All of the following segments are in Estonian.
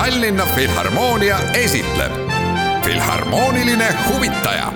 Tallinna Filharmoonia esitleb Filharmooniline huvitaja.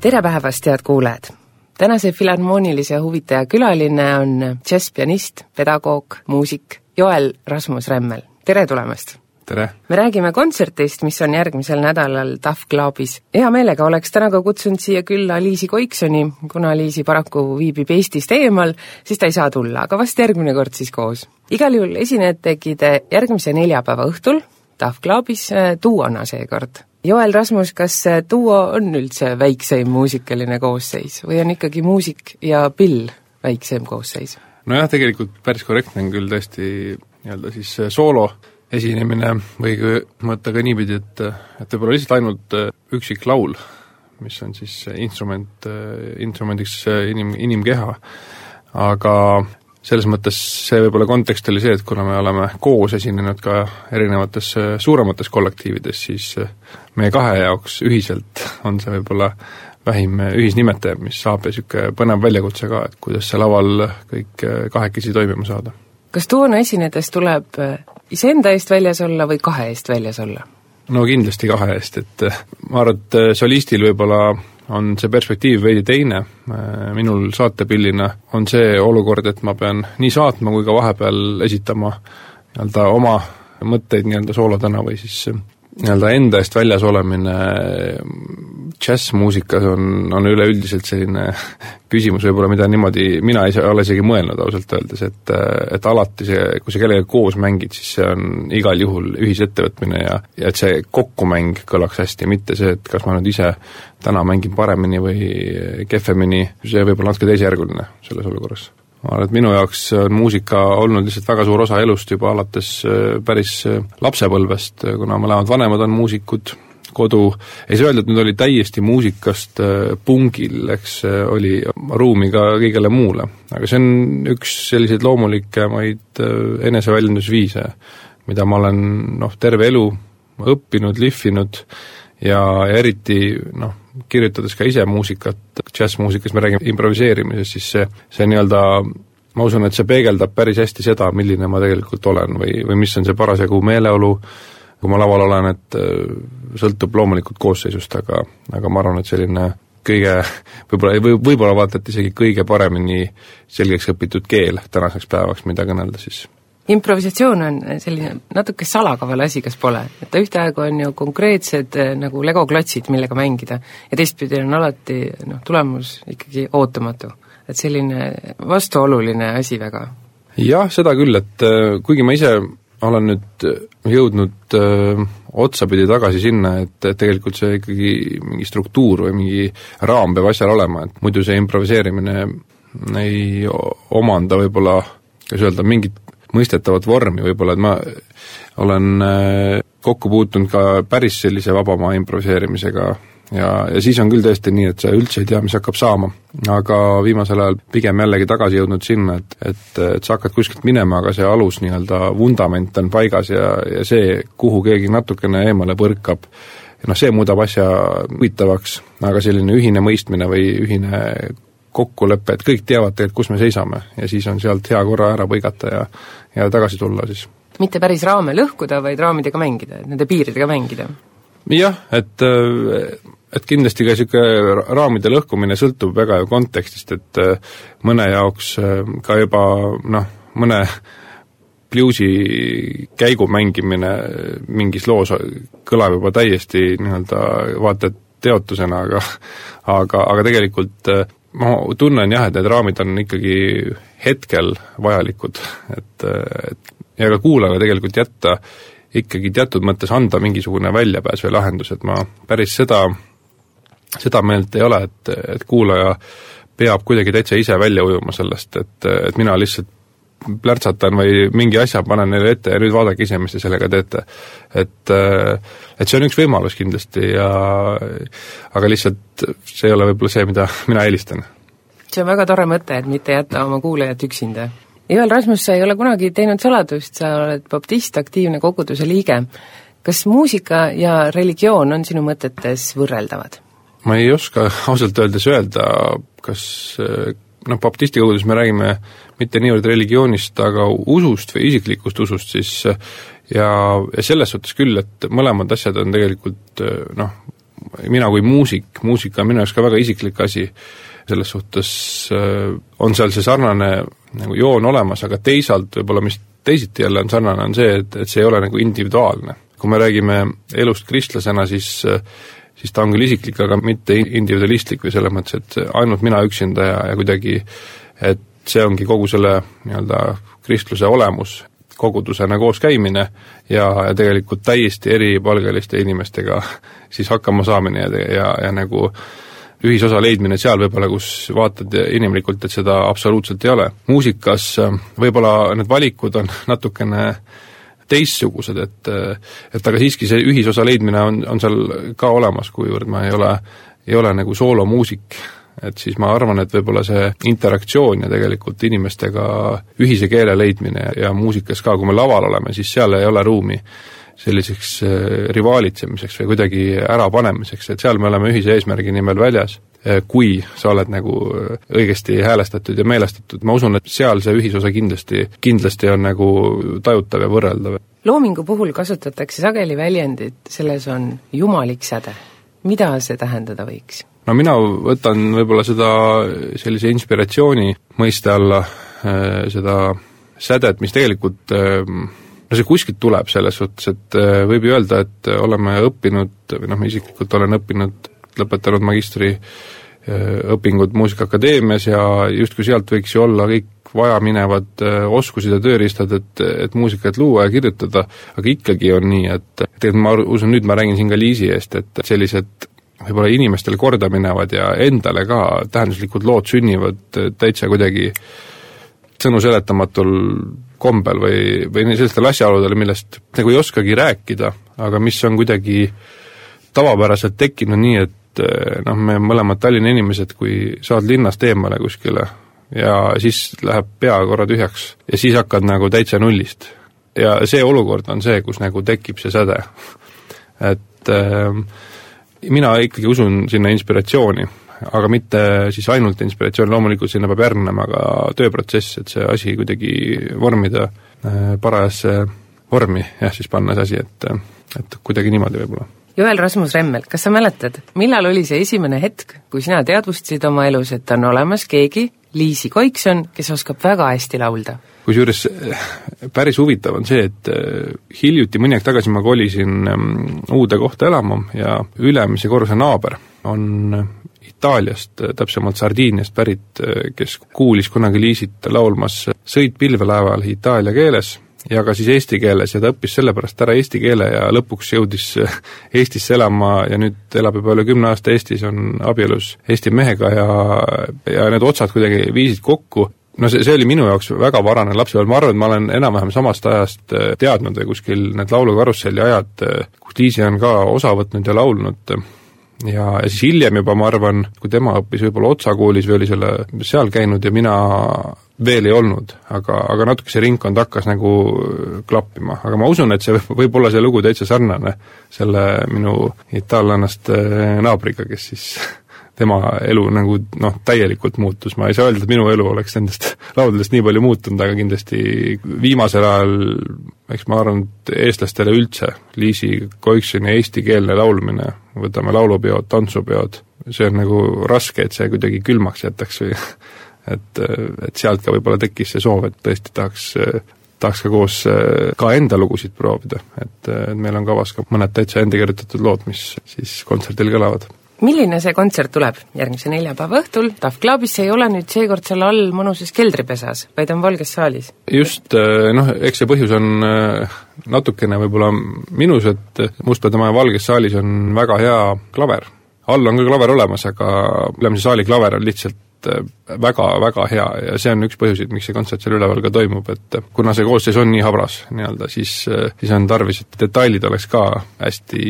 tere päevast, head kuulajad! tänase Filharmoonilise huvitaja külaline on džässpianist, pedagoog, muusik Joel Rasmus Remmel, tere tulemast! tere! me räägime kontsertist, mis on järgmisel nädalal TAF Clubis. hea meelega oleks täna ka kutsunud siia külla Liisi Koiksoni, kuna Liisi paraku viibib Eestist eemal, siis ta ei saa tulla, aga vast järgmine kord siis koos. Igal juhul esinejad tegid järgmise neljapäeva õhtul TAF Clubis duona äh, seekord. Joel Rasmus, kas duo on üldse väikseim muusikaline koosseis või on ikkagi muusik ja pill väikseim koosseis? nojah, tegelikult päris korrektne on küll tõesti nii-öelda siis soolo esinemine või kui mõõta ka niipidi, et, et võib-olla lihtsalt ainult üksik laul, mis on siis instrument, instrumendiks inim, inimkeha, aga selles mõttes see võib-olla kontekst oli see, et kuna me oleme koos esinenud ka erinevates suuremates kollektiivides, siis meie kahe jaoks ühiselt on see võib-olla vähim ühisnimetaja, mis saab ja niisugune põnev väljakutse ka, et kuidas see laval kõik kahekesi toimima saada. kas toona esinedes tuleb iseenda eest väljas olla või kahe eest väljas olla? no kindlasti kahe eest, et ma arvan, et solistil võib-olla on see perspektiiv veidi teine, eh, minul saatepillina on see olukord, et ma pean nii saatma kui ka vahepeal esitama nii-öelda oma mõtteid nii-öelda soolodena või siis nii-öelda enda eest väljas olemine džässmuusikas on, on üleüldiselt selline küsimus võib-olla, mida niimoodi mina ei ole isegi mõelnud ausalt öeldes, et et alati see, kui sa kellegagi koos mängid, siis see on igal juhul ühisettevõtmine ja ja et see kokkumäng kõlaks hästi, mitte see, et kas ma nüüd ise täna mängin paremini või kehvemini, see võib olla natuke teisejärguline selles olukorras ma arvan, et minu jaoks on muusika olnud lihtsalt väga suur osa elust juba alates äh, päris äh, lapsepõlvest, kuna mõlemad vanemad on muusikud, kodu, ei saa öelda, et nüüd oli täiesti muusikast äh, pungil, eks oli ruumi ka kõigele muule. aga see on üks selliseid loomulikumaid eneseväljendusviise, mida ma olen noh, terve elu õppinud, lihvinud ja, ja eriti noh, kirjutades ka ise muusikat, džässmuusikas me räägime improviseerimisest, siis see, see nii-öelda ma usun, et see peegeldab päris hästi seda, milline ma tegelikult olen või, või mis on see parasjagu meeleolu, kui ma laval olen, et äh, sõltub loomulikult koosseisust, aga, aga ma arvan, et selline kõige, võib-olla, või võib-olla vaata, et isegi kõige paremini selgeks õpitud keel tänaseks päevaks, mida kõnelda siis improvisatsioon on selline natuke salakaval asi, kas pole? et ta ühtaegu on ju konkreetsed eh, nagu legoklotsid, millega mängida, ja teistpidi on alati noh, tulemus ikkagi ootamatu. et selline vastuoluline asi väga. jah, seda küll, et äh, kuigi ma ise olen nüüd jõudnud öö, otsapidi tagasi sinna, et, et tegelikult see ikkagi mingi struktuur või mingi raam peab asjal olema, et muidu see improviseerimine ei omanda võib-olla, kuidas öelda, mingit mõistetavat vormi võib-olla, et ma olen äh, kokku puutunud ka päris sellise vabamaa improviseerimisega ja, ja siis on küll tõesti nii, et sa üldse ei tea, mis hakkab saama. aga viimasel ajal pigem jällegi tagasi jõudnud sinna, et, et, et sa hakkad kuskilt minema, aga see alus nii-öelda, vundament on paigas ja, ja see, kuhu keegi natukene eemale põrkab, noh, see muudab asja huvitavaks, aga selline ühine mõistmine või ühine kokkulepe, et kõik teavad tegelikult, kus me seisame ja siis on sealt hea korra ära põigata ja ja tagasi tulla siis. mitte päris raame lõhkuda, vaid raamidega mängida, nende piiridega mängida? jah, et et kindlasti ka niisugune raamide lõhkumine sõltub väga ju kontekstist, et mõne jaoks ka juba noh, mõne bluusi käigu mängimine mingis loos kõlab juba täiesti nii-öelda vaata et teotusena, aga aga, aga tegelikult ma tunnen jah, et need raamid on ikkagi hetkel vajalikud, et, et ja ka kuulajale tegelikult jätta ikkagi teatud mõttes anda mingisugune väljapääs või lahendus, et ma päris seda, seda meelt ei ole, et, et kuulaja peab kuidagi täitsa ise välja ujuma sellest, et, et mina lihtsalt plärtsatan või mingi asja panen neile ette ja nüüd vaadake ise, mis te sellega teete. et, et see on üks võimalus kindlasti ja aga lihtsalt see ei ole võib-olla see, mida mina eelistan. see on väga tore mõte, et mitte jätta oma kuulajat üksinda. Joel Rasmus, sa ei ole kunagi teinud saladust, sa oled baptist, aktiivne koguduse liige. kas muusika ja religioon on sinu mõtetes võrreldavad? ma ei oska ausalt öeldes öelda, kas noh, baptisti koguduses me räägime mitte niivõrd religioonist, aga usust või isiklikust usust, siis ja, ja selles suhtes küll, et mõlemad asjad on tegelikult noh, mina kui muusik, muusika on minu jaoks ka väga isiklik asi, selles suhtes on seal see sarnane nagu joon olemas, aga teisalt võib-olla mis teisiti jälle on sarnane, on see, et, et see ei ole nagu individuaalne. kui me räägime elust kristlasena, siis siis ta on küll isiklik, aga mitte individualistlik või selles mõttes, et ainult mina üksinda ja, ja kuidagi et see ongi kogu selle nii-öelda kristluse olemus, kogudusena koos käimine ja, ja tegelikult täiesti eripalgeliste inimestega siis hakkama saamine ja, ja, ja nagu ühisosa leidmine seal võib-olla, kus vaatad inimlikult, et seda absoluutselt ei ole. muusikas võib-olla need valikud on natukene äh, teistsugused, et et aga siiski see ühisosa leidmine on, on seal ka olemas, kuivõrd ma ei ole, ei ole nagu soolomuusik, et siis ma arvan, et võib-olla see interaktsioon ja tegelikult inimestega ühise keele leidmine ja muusikas ka, kui me laval oleme, siis seal ei ole ruumi selliseks äh, rivaalitsemiseks või kuidagi ärapanemiseks, et seal me oleme ühise eesmärgi nimel väljas kui sa oled nagu eh, õigesti häälestatud ja meelestatud, ma usun, et seal see ühisosa kindlasti, kindlasti on nagu tajutav ja võrreldav. loomingu puhul kasutatakse sageli väljendit, selles on jumalik säde. mida see tähendada võiks? no mina võtan võib-olla seda sellise inspiratsiooni mõiste alla, eh, seda sädet, mis tegelikult no see kuskilt tuleb selles suhtes, et võib ju öelda, et oleme õppinud või noh, ma isiklikult olen õppinud lõpetanud magistri äh, Muusikaakadeemias ja justkui sealt võiks ju olla kõik vajaminevad äh, oskused ja tööriistad, et, et muusikat luua ja kirjutada, aga ikkagi on nii, et tegelikult ma usun, nüüd ma räägin siin ka Liisi eest, et sellised võib-olla inimestele korda minevad ja endale ka tähenduslikud lood sünnivad täitsa kuidagi sõnu seletamatul kombel või, või sellistel asjaoludel, millest nagu ei oskagi rääkida, aga mis on kuidagi tavapäraselt tekkinud nii, et et eh, noh, me mõlemad Tallinna inimesed, kui saad linnast eemale kuskile ja siis läheb pea korra tühjaks ja siis hakkad nagu täitsa nullist. ja see olukord on see, kus nagu tekib see säde. et äh, mina ikkagi usun sinna inspiratsiooni, aga mitte siis ainult inspiratsiooni, loomulikult sinna peab järgnema ka tööprotsess, et see asi kuidagi vormida äh, parajasse vormi, jah, siis panna see asi, et, et kuidagi niimoodi võib-olla Joel Rasmus Remmel, kas sa mäletad, millal oli see esimene hetk, kui sina teadvustasid oma elus, et on olemas keegi, Liisi Koikson, kes oskab väga hästi laulda? kusjuures eh, päris huvitav on see, et eh, hiljuti, mõni aeg tagasi ma kolisin mm, uude kohta elama ja ülemise korruse naaber on Itaaliast, täpsemalt Sardiiniast pärit, eh, kes kuulis kunagi Liisit laulmas Sõit pilvelaeval itaalia keeles ja ka siis eesti keeles ja ta õppis sellepärast ära eesti keele ja lõpuks jõudis Eestisse elama ja nüüd elab juba üle kümne aasta Eestis, on abielus Eesti mehega ja, ja need otsad kuidagi viisid kokku, no see, see oli minu jaoks väga varane lapsepõlv, ma arvan, et ma olen enam-vähem samast ajast äh, teadnud või kuskil need laulukarusselli ajad, äh, kus Liisi on ka osa võtnud ja laulnud, ja, ja siis hiljem juba ma arvan, kui tema õppis võib-olla Otsa koolis või oli selle, seal käinud ja mina veel ei olnud, aga, aga natuke see ringkond hakkas nagu klappima, aga ma usun, et see võib, võib olla see lugu täitsa sarnane selle minu itaallannast äh, naabriga, kes siis tema elu nagu noh, täielikult muutus, ma ei saa öelda, et minu elu oleks nendest lauludest nii palju muutunud, aga kindlasti viimasel ajal eks ma arvan, et eestlastele üldse Liisi Koiksoni eestikeelne laulmine, võtame laulupeod, tantsupeod, see on nagu raske, et see kuidagi külmaks jätaks või et, et sealt ka võib-olla tekkis see soov, et tõesti tahaks tahaks ka koos ka enda lugusid proovida, et, meil on kavas ka mõned täitsa enda kirjutatud lood, mis siis kontserdil kõlavad milline see kontsert tuleb järgmise neljapäeva õhtul, Tough Clubis, see ei ole nüüd seekord seal all mõnusas keldripesas, vaid on Valges saalis? just, noh, eks see põhjus on natukene võib-olla minus, et Mustpeade Maja Valges saalis on väga hea klaver. all on ka klaver olemas, aga ülemise saali klaver on lihtsalt väga-väga hea ja see on üks põhjuseid, miks see kontsert seal üleval ka toimub, et kuna see koosseis on nii habras nii-öelda, siis, siis on tarvis, et detailid oleks ka hästi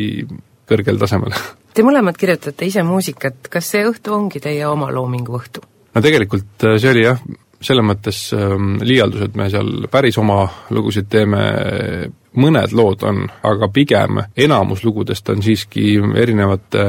kõrgel tasemel. Te mõlemad kirjutate ise muusikat, kas see õhtu ongi teie oma loomingu õhtu? no tegelikult see oli jah, selles mõttes ähm, liialdus, et me seal päris oma lugusid teeme, mõned lood on, aga pigem enamus lugudest on siiski erinevate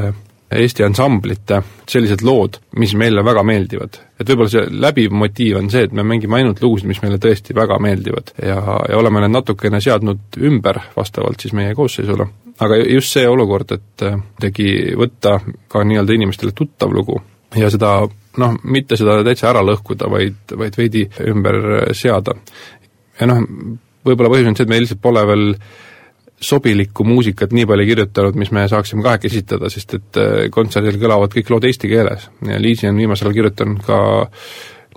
Eesti ansamblite sellised lood, mis meile väga meeldivad. et võib-olla see läbiv motiiv on see, et me mängime ainult lugusid, mis meile tõesti väga meeldivad ja, ja oleme need natukene seadnud ümber vastavalt siis meie koosseisule. Aga just see olukord, et kuidagi võtta ka nii-öelda inimestele tuttav lugu ja seda noh, mitte seda täitsa ära lõhkuda, vaid, vaid veidi ümber seada. ja noh, võib-olla põhjus on see, et meil lihtsalt pole veel sobilikku muusikat nii palju kirjutanud, mis me saaksime kahekesi esitada, sest et äh, kontserdil kõlavad kõik lood eesti keeles ja Liisi on viimasel ajal kirjutanud ka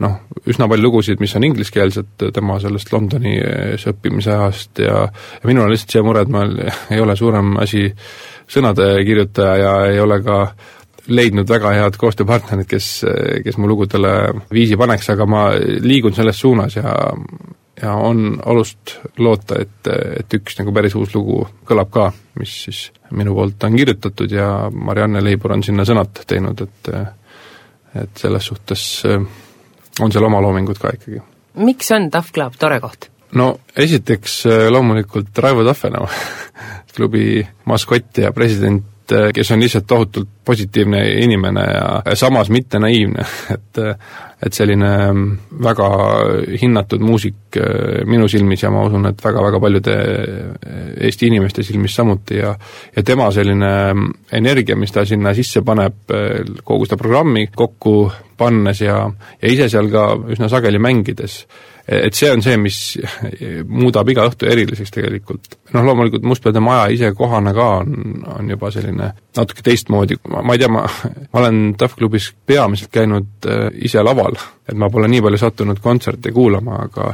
noh, üsna palju lugusid, mis on ingliskeelsed tema sellest Londonis õppimise ajast ja ja minul on lihtsalt see mure, et ma ei ole suurem asi sõnade kirjutaja ja ei ole ka leidnud väga head koostööpartnerid, kes, kes mu lugudele viisi paneks, aga ma liigun selles suunas ja ja on alust loota, et, et üks nagu päris uus lugu kõlab ka, mis siis minu poolt on kirjutatud ja Marianne Leibur on sinna sõnad teinud, et et selles suhtes on seal oma loomingut ka ikkagi. miks on Tough Club tore koht? no esiteks loomulikult Raivo Tahvenau klubi maskott ja president et kes on lihtsalt tohutult positiivne inimene ja samas mitte naiivne, et et selline väga hinnatud muusik äh, minu silmis ja ma usun, et väga-väga paljude Eesti inimeste silmis samuti ja ja tema selline energia, mis ta sinna sisse paneb, kogu seda programmi kokku pannes ja, ja ise seal ka üsna sageli mängides, et see on see, mis muudab iga õhtu eriliseks tegelikult. noh, loomulikult Mustpeade maja ise kohana ka on, on juba selline natuke teistmoodi, ma ei tea, ma, ma olen TAF klubis peamiselt käinud äh, ise laval, et ma pole nii palju sattunud kontserte kuulama, aga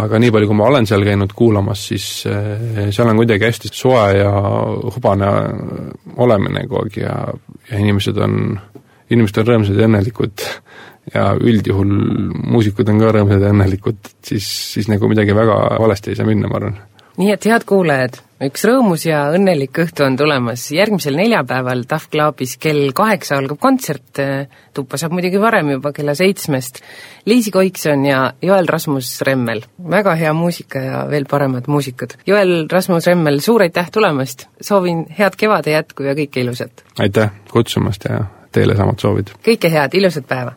aga nii palju, kui ma olen seal käinud kuulamas, siis äh, seal on kuidagi hästi soe ja hubane olemine kogu aeg ja, ja inimesed on, inimesed on rõõmsad ja õnnelikud ja üldjuhul muusikud on ka rõõmsad ja õnnelikud, siis, siis nagu midagi väga valesti ei saa minna, ma arvan. nii et head kuulajad, üks rõõmus ja õnnelik õhtu on tulemas, järgmisel neljapäeval Tough Clubis kell kaheksa algab kontsert, tuppa saab muidugi varem juba kella seitsmest, Liisi Koikson ja Joel Rasmus Remmel. väga hea muusika ja veel paremad muusikud. Joel Rasmus Remmel, suur aitäh tulemast, soovin head kevade jätku ja kõike ilusat! aitäh kutsumast ja teile samad soovid! kõike head, ilusat päeva!